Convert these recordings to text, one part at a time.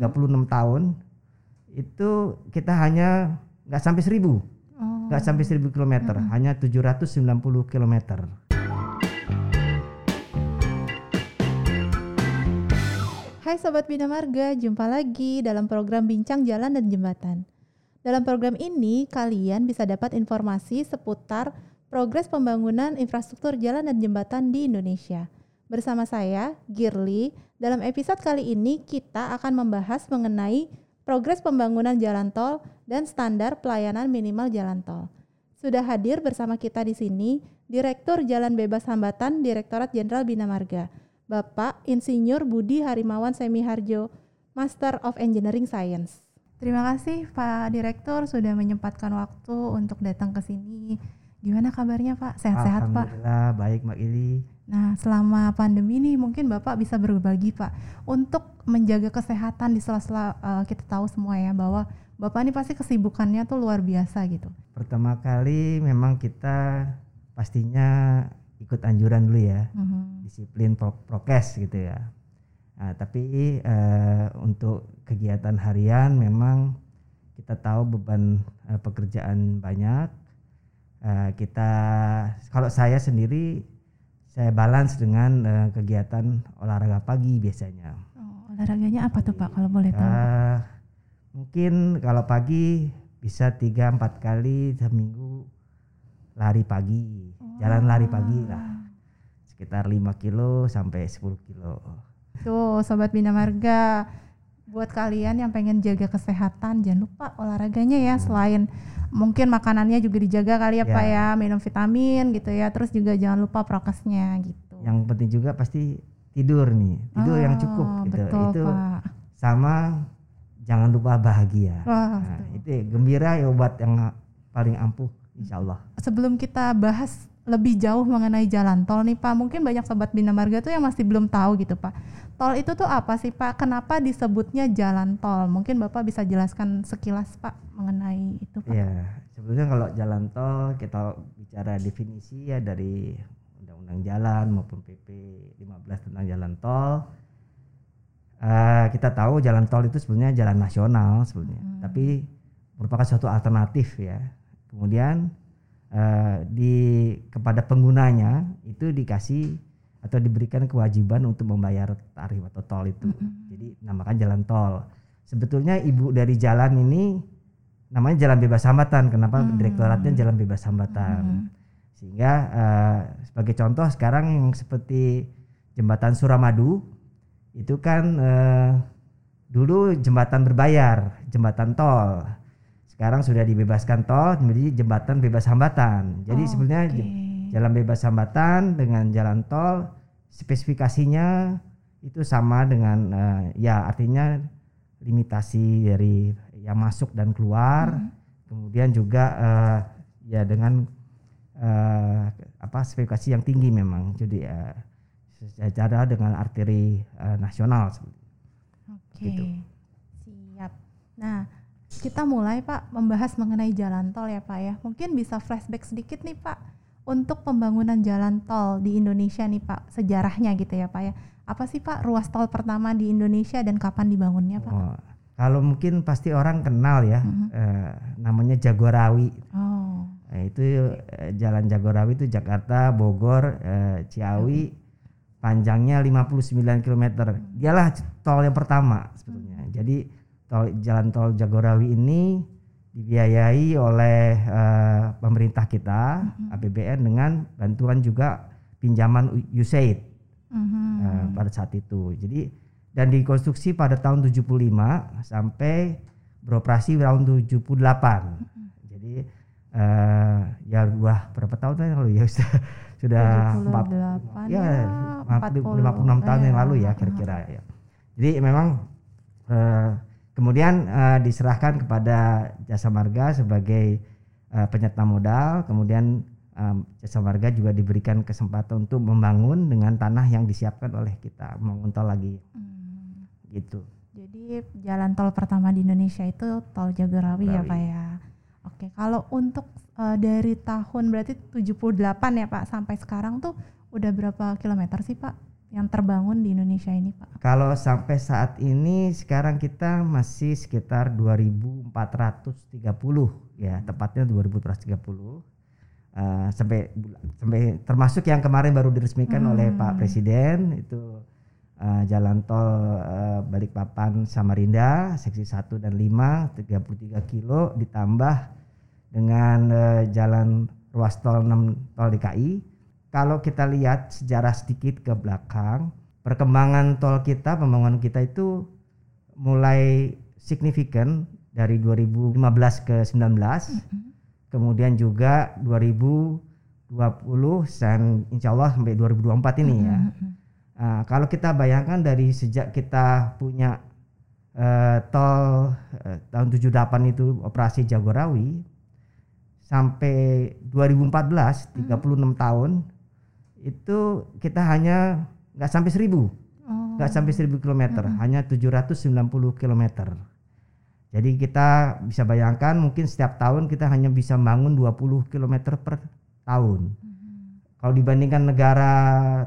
36 tahun itu kita hanya nggak sampai 1000 nggak sampai 1000 kilometer hanya 790 kilometer Hai Sobat Bina Marga, jumpa lagi dalam program Bincang Jalan dan Jembatan. Dalam program ini, kalian bisa dapat informasi seputar progres pembangunan infrastruktur jalan dan jembatan di Indonesia. Bersama saya, Girly, dalam episode kali ini kita akan membahas mengenai progres pembangunan jalan tol dan standar pelayanan minimal jalan tol. Sudah hadir bersama kita di sini Direktur Jalan Bebas Hambatan Direktorat Jenderal Bina Marga, Bapak Insinyur Budi Harimawan Semiharjo, Master of Engineering Science. Terima kasih Pak Direktur sudah menyempatkan waktu untuk datang ke sini. Gimana kabarnya Pak? Sehat-sehat Pak? Alhamdulillah baik Mbak Ili Nah, selama pandemi ini mungkin Bapak bisa berbagi Pak untuk menjaga kesehatan di sela-sela uh, kita tahu semua ya bahwa Bapak ini pasti kesibukannya tuh luar biasa gitu. pertama kali memang kita pastinya ikut anjuran dulu ya Mhm. disiplin pro- prokes gitu ya. Nah, tapi eh, untuk kegiatan harian memang kita tahu beban eh, pekerjaan banyak. Eh, kita kalau saya sendiri saya balance dengan eh, kegiatan olahraga pagi biasanya. Oh, olahraganya apa tuh Pak kalau boleh tahu? Eh, mungkin kalau pagi bisa tiga empat kali seminggu lari pagi, jalan lari pagi lah sekitar 5 kilo sampai 10 kilo. Tuh, sobat Bina Marga, buat kalian yang pengen jaga kesehatan jangan lupa olahraganya ya selain mungkin makanannya juga dijaga kali ya Ya. Pak ya, minum vitamin gitu ya. Terus juga jangan lupa prokesnya gitu. Yang penting juga pasti tidur nih, tidur yang cukup Oh, gitu. Betul, itu Pak. sama jangan lupa bahagia. Wah, Nah, itu gembira ya obat yang paling ampuh insya Allah. sebelum kita bahas lebih jauh mengenai jalan tol nih Pak, mungkin banyak sobat Bina Marga tuh yang masih belum tahu gitu Pak. Tol itu tuh apa sih Pak? Kenapa disebutnya jalan tol? Mungkin Bapak bisa jelaskan sekilas Pak mengenai itu Pak. Ya, sebetulnya kalau jalan tol kita bicara definisi ya dari Undang-Undang Jalan maupun PP 15 tentang jalan tol. Eh, kita tahu jalan tol itu sebenarnya jalan nasional sebenarnya, Hmm. tapi merupakan suatu alternatif ya. Kemudian eh, di kepada penggunanya itu dikasih atau diberikan kewajiban untuk membayar tarif atau tol itu. Jadi namakan jalan tol. Sebetulnya ibu dari jalan ini namanya jalan bebas hambatan. Kenapa Hmm. direktoratnya jalan bebas hambatan? Hmm. Sehingga eh, sebagai contoh sekarang yang seperti jembatan Suramadu itu kan eh, dulu jembatan berbayar, jembatan tol. Sekarang sudah dibebaskan tol menjadi jembatan bebas hambatan. Jadi sebenarnya Oke. j- jalan bebas hambatan dengan jalan tol spesifikasinya itu sama dengan eh, ya artinya limitasi dari yang masuk dan keluar Hmm. kemudian juga eh, ya dengan eh, apa spesifikasi yang tinggi memang jadi eh, sejajar dengan arteri eh, nasional Oke. gitu. Siap. Nah, kita mulai Pak membahas mengenai jalan tol ya Pak ya. Mungkin bisa flashback sedikit nih Pak untuk pembangunan jalan tol di Indonesia nih Pak, sejarahnya gitu ya Pak ya. Apa sih Pak ruas tol pertama di Indonesia dan kapan dibangunnya Pak? Oh, kalau mungkin pasti orang kenal ya Mhm. eh, namanya Jagorawi Oh. Nah, itu eh, jalan Jagorawi itu Jakarta Bogor eh, Ciawi panjangnya 59 km dialah tol yang pertama sebetulnya jadi tol jalan tol Jagorawi ini dibiayai oleh eh, pemerintah kita APBN dengan bantuan juga pinjaman USAID Mhm. eh, pada saat itu jadi dan dikonstruksi pada tahun 75 sampai beroperasi tahun 78 jadi eh ya wah berapa tahun yang lalu ya sudah sudah empat- 78 ya, ya, 40, 40, 56 tahun yang ya. lalu ya kira-kira ya. Jadi memang eh, kemudian eh, diserahkan kepada Jasa Marga sebagai eh, penyerta modal, kemudian eh, Jasa Marga juga diberikan kesempatan untuk membangun dengan tanah yang disiapkan oleh kita, membangun tol lagi Hmm. gitu. Jadi jalan tol pertama di Indonesia itu tol Jagorawi ya. Pak ya. Oke, kalau untuk eh, dari tahun berarti 78 ya Pak sampai sekarang tuh udah berapa kilometer sih Pak yang terbangun di Indonesia ini Pak? Kalau sampai saat ini sekarang kita masih sekitar 2430 ya, tepatnya 2430. Uh, sampai sampai termasuk yang kemarin baru diresmikan hmm. oleh Pak Presiden itu uh, jalan tol uh, Balikpapan Samarinda seksi 1 dan 5 33 kilo ditambah dengan uh, jalan ruas tol 6 tol DKI kalau kita lihat sejarah sedikit ke belakang, perkembangan tol kita, pembangunan kita itu mulai signifikan dari 2015 ke 19. Mm -hmm. Kemudian juga 2020 dan insya Allah sampai 2024 ini ya. Mm -hmm. Nah, kalau kita bayangkan dari sejak kita punya uh, tol uh, tahun 78 itu operasi Jagorawi sampai 2014 36 mm -hmm. tahun itu kita hanya nggak sampai seribu nggak oh. sampai seribu kilometer mm -hmm. hanya 790 kilometer jadi kita bisa bayangkan mungkin setiap tahun kita hanya bisa bangun 20 kilometer per tahun mm -hmm. kalau dibandingkan negara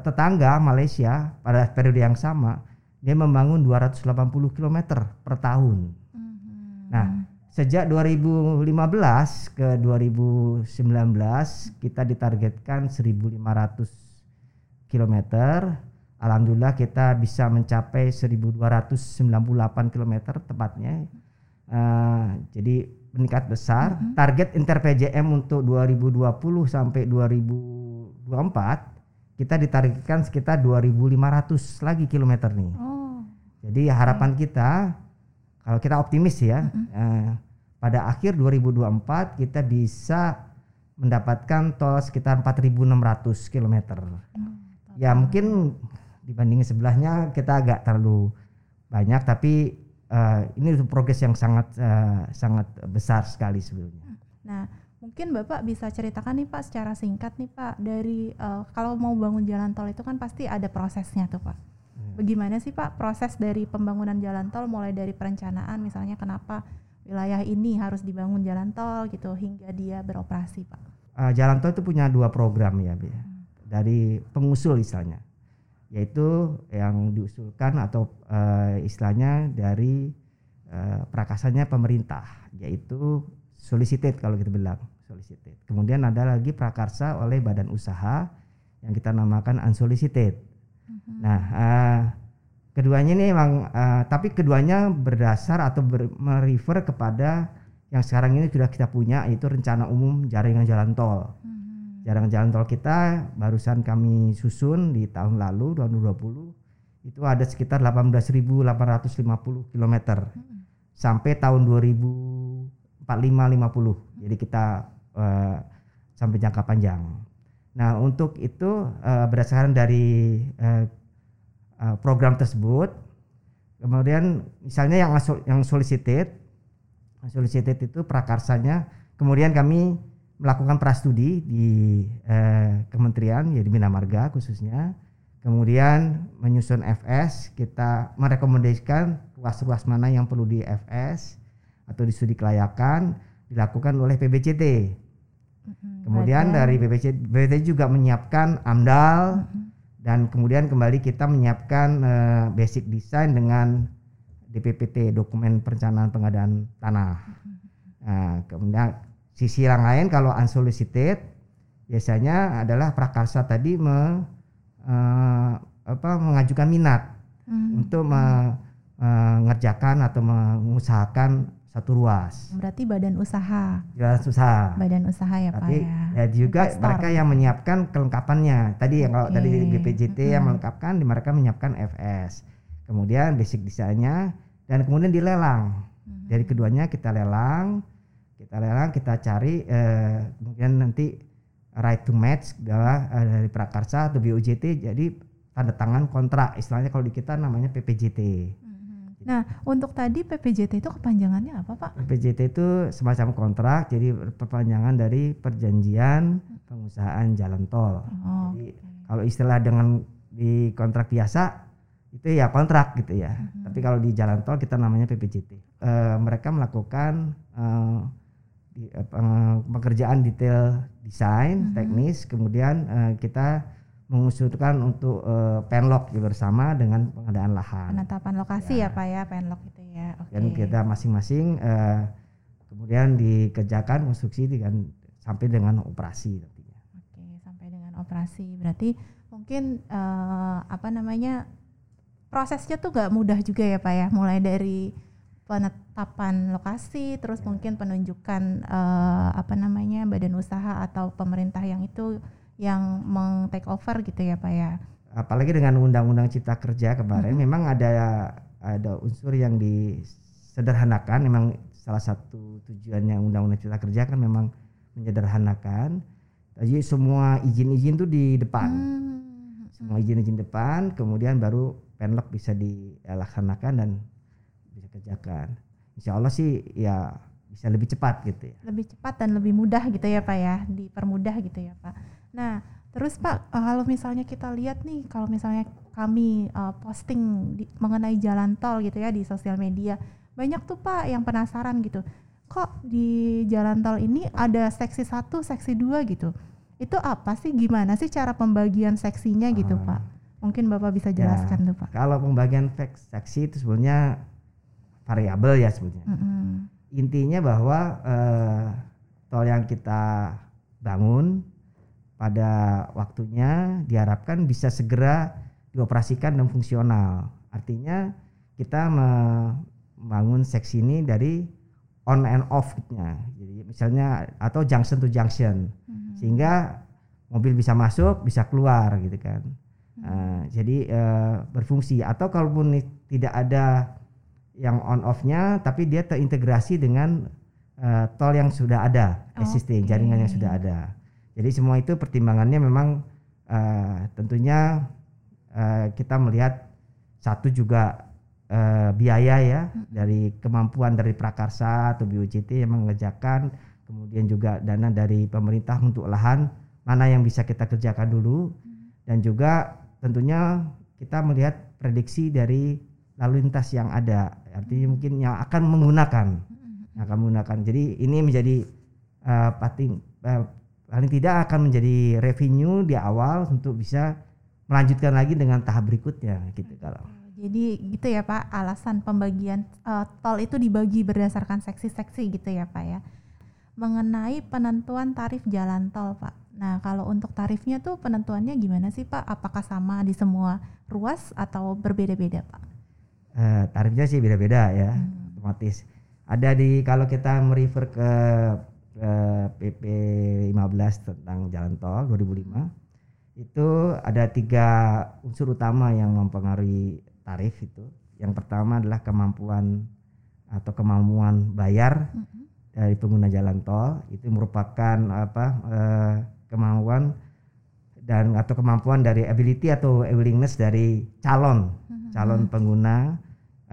tetangga Malaysia pada periode yang sama dia membangun 280 kilometer per tahun mm -hmm. nah sejak 2015 ke 2019 kita ditargetkan 1500 km. Alhamdulillah kita bisa mencapai 1298 km tepatnya. Uh, jadi meningkat besar. Mm -hmm. Target Inter PJM untuk 2020 sampai 2024 kita ditargetkan sekitar 2.500 lagi kilometer nih. Oh. Jadi harapan okay. kita kalau kita optimis ya, mm -hmm. uh, pada akhir 2024 kita bisa mendapatkan tol sekitar 4.600 kilometer. Mm ya mungkin dibanding sebelahnya kita agak terlalu banyak tapi uh, ini progres yang sangat uh, sangat besar sekali sebelumnya. Nah, mungkin Bapak bisa ceritakan nih Pak secara singkat nih Pak dari uh, kalau mau bangun jalan tol itu kan pasti ada prosesnya tuh Pak. Hmm. Bagaimana sih Pak proses dari pembangunan jalan tol mulai dari perencanaan misalnya kenapa wilayah ini harus dibangun jalan tol gitu hingga dia beroperasi Pak? Uh, jalan tol itu punya dua program ya. Ya. Hmm dari pengusul istilahnya yaitu yang diusulkan atau uh, istilahnya dari uh, prakasanya pemerintah yaitu solicited kalau kita bilang solicited. Kemudian ada lagi prakarsa oleh badan usaha yang kita namakan unsolicited. Mm-hmm. Nah, uh, keduanya ini memang uh, tapi keduanya berdasar atau ber, merefer kepada yang sekarang ini sudah kita punya yaitu rencana umum jaringan jalan tol. Mm-hmm jaringan jalan tol kita barusan kami susun di tahun lalu 2020 itu ada sekitar 18.850 km hmm. sampai tahun 2045 50 jadi kita uh, sampai jangka panjang. Nah untuk itu uh, berdasarkan dari uh, uh, program tersebut kemudian misalnya yang yang solicited solicited itu prakarsanya kemudian kami melakukan prastudi di eh, kementerian ya di Bina Marga khususnya kemudian menyusun FS kita merekomendasikan ruas-ruas mana yang perlu di FS atau di studi kelayakan dilakukan oleh PBCT mm-hmm. kemudian Baik. dari PBCT, PBCT juga menyiapkan AMDAL mm-hmm. dan kemudian kembali kita menyiapkan eh, basic design dengan DPPT dokumen perencanaan pengadaan tanah mm-hmm. nah, kemudian Sisi yang lain kalau unsolicited biasanya adalah prakarsa tadi me, uh, apa, mengajukan minat hmm. untuk mengerjakan atau mengusahakan satu ruas. Berarti badan usaha. Badan usaha. Badan usaha ya Tapi, Pak ya. ya juga Investor. mereka yang menyiapkan kelengkapannya. Tadi yang kalau dari BPJT hmm. yang melengkapkan, mereka menyiapkan FS. Kemudian basic desainnya dan kemudian dilelang. Hmm. Dari keduanya kita lelang kita lelang kita cari eh, kemudian nanti right to match adalah eh, dari prakarsa atau BOJT jadi tanda tangan kontrak istilahnya kalau di kita namanya PPJT. Mm-hmm. Nah untuk tadi PPJT itu kepanjangannya apa Pak? PPJT itu semacam kontrak jadi perpanjangan dari perjanjian pengusahaan jalan tol. Oh, jadi okay. kalau istilah dengan di kontrak biasa itu ya kontrak gitu ya. Mm-hmm. Tapi kalau di jalan tol kita namanya PPJT. E, eh, mereka melakukan e, di, uh, pekerjaan detail desain mm -hmm. teknis kemudian uh, kita mengusulkan untuk uh, penlok bersama dengan pengadaan lahan. Penetapan lokasi ya, ya Pak ya, penlok itu ya. Oke. Dan kita masing-masing uh, kemudian dikerjakan konstruksi dengan sampai dengan operasi nantinya. Oke, sampai dengan operasi. Berarti mungkin uh, apa namanya prosesnya tuh gak mudah juga ya Pak ya, mulai dari penetapan lokasi, terus ya. mungkin penunjukan uh, apa namanya badan usaha atau pemerintah yang itu yang meng take over gitu ya Pak ya. Apalagi dengan Undang-Undang Cipta Kerja kemarin, -hmm. memang ada ada unsur yang disederhanakan. Memang salah satu tujuannya Undang-Undang Cipta Kerja kan memang menyederhanakan. Jadi semua izin-izin tuh di depan, hmm. semua izin-izin depan, kemudian baru penlok bisa dilaksanakan dan bisa kerjakan. Insya Allah sih ya bisa lebih cepat gitu ya. Lebih cepat dan lebih mudah gitu ya Pak ya, dipermudah gitu ya Pak. Nah, terus Pak, eh, kalau misalnya kita lihat nih, kalau misalnya kami uh, posting di, mengenai jalan tol gitu ya di sosial media, banyak tuh Pak yang penasaran gitu. Kok di jalan tol ini ada seksi satu, seksi dua gitu? Itu apa sih? Gimana sih cara pembagian seksinya gitu ah. Pak? Mungkin Bapak bisa ya, jelaskan ya, tuh Pak. Kalau pembagian seksi itu sebenarnya variabel ya sebenarnya. Mm -hmm. Intinya bahwa uh, tol yang kita bangun pada waktunya diharapkan bisa segera dioperasikan dan fungsional. Artinya kita membangun seksi ini dari on and off-nya. Jadi misalnya atau junction to junction. Hmm. Sehingga mobil bisa masuk, bisa keluar gitu kan. Uh, jadi uh, berfungsi atau kalaupun tidak ada yang on off-nya tapi dia terintegrasi dengan uh, tol yang sudah ada, existing, okay. jaringan yang sudah ada. Jadi semua itu pertimbangannya memang uh, tentunya uh, kita melihat satu juga uh, biaya ya hmm. dari kemampuan dari prakarsa atau BUJT yang mengerjakan, kemudian juga dana dari pemerintah untuk lahan mana yang bisa kita kerjakan dulu hmm. dan juga tentunya kita melihat prediksi dari lalu lintas yang ada artinya mungkin yang akan menggunakan yang akan menggunakan jadi ini menjadi uh, pating uh, paling tidak akan menjadi revenue di awal untuk bisa melanjutkan lagi dengan tahap berikutnya gitu kalau. Jadi gitu ya Pak, alasan pembagian uh, tol itu dibagi berdasarkan seksi-seksi gitu ya Pak ya. Mengenai penentuan tarif jalan tol Pak. Nah kalau untuk tarifnya tuh penentuannya gimana sih Pak? Apakah sama di semua ruas atau berbeda-beda Pak? Uh, tarifnya sih beda-beda ya, hmm. otomatis. Ada di kalau kita merefer ke PP 15 tentang jalan tol 2005 itu ada tiga unsur utama yang mempengaruhi tarif itu. Yang pertama adalah kemampuan atau kemampuan bayar mm-hmm. dari pengguna jalan tol itu merupakan apa eh, kemampuan dan atau kemampuan dari ability atau willingness dari calon mm-hmm. Calon pengguna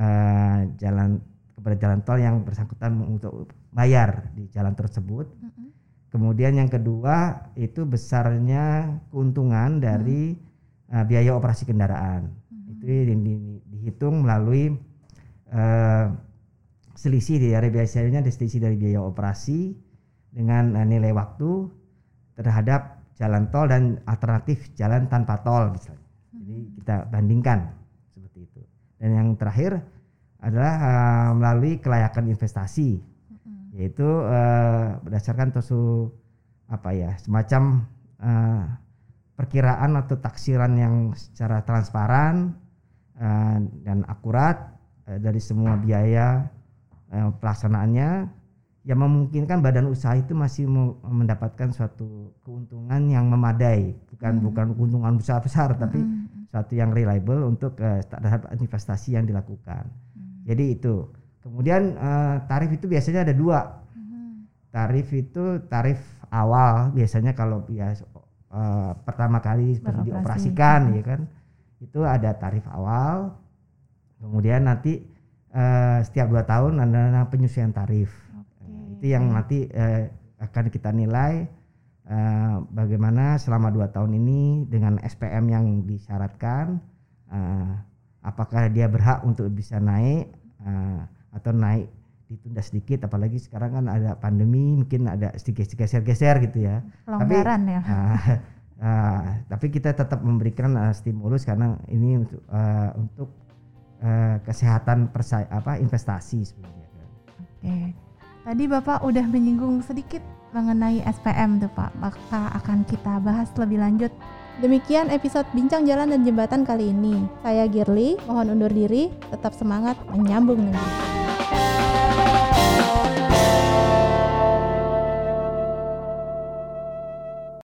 eh, jalan kepada jalan tol yang bersangkutan untuk bayar di jalan tersebut. Mm -hmm. Kemudian yang kedua itu besarnya keuntungan dari mm -hmm. uh, biaya operasi kendaraan. Mm -hmm. Itu di, di, dihitung melalui uh, selisih dari biasanya selisih dari biaya operasi dengan uh, nilai waktu terhadap jalan tol dan alternatif jalan tanpa tol misalnya. Jadi mm-hmm. kita bandingkan. Dan yang terakhir adalah uh, melalui kelayakan investasi yaitu uh, berdasarkan tosu apa ya semacam uh, perkiraan atau taksiran yang secara transparan uh, dan akurat uh, dari semua biaya uh, pelaksanaannya yang memungkinkan badan usaha itu masih mendapatkan suatu keuntungan yang memadai bukan hmm. bukan keuntungan besar besar hmm. Suatu yang reliable untuk uh, terhadap investasi yang dilakukan hmm. jadi itu Kemudian uh, tarif itu biasanya ada dua. Hmm. Tarif itu tarif awal biasanya kalau ya uh, pertama kali seperti dioperasikan ya kan. Itu ada tarif awal. Kemudian nanti uh, setiap dua tahun ada penyesuaian tarif. Okay. Uh, itu yang nanti uh, akan kita nilai uh, bagaimana selama dua tahun ini dengan SPM yang disyaratkan uh, apakah dia berhak untuk bisa naik uh, atau naik ditunda sedikit apalagi sekarang kan ada pandemi mungkin ada sedikit geser-geser gitu ya Pelonggaran tapi ya. uh, Uh, tapi kita tetap memberikan uh, stimulus karena ini untuk uh, untuk uh, kesehatan persa apa investasi sebenarnya. Oke. Tadi Bapak udah menyinggung sedikit mengenai SPM tuh Pak. Maka akan kita bahas lebih lanjut. Demikian episode Bincang Jalan dan Jembatan kali ini. Saya Girly, mohon undur diri, tetap semangat menyambung negeri.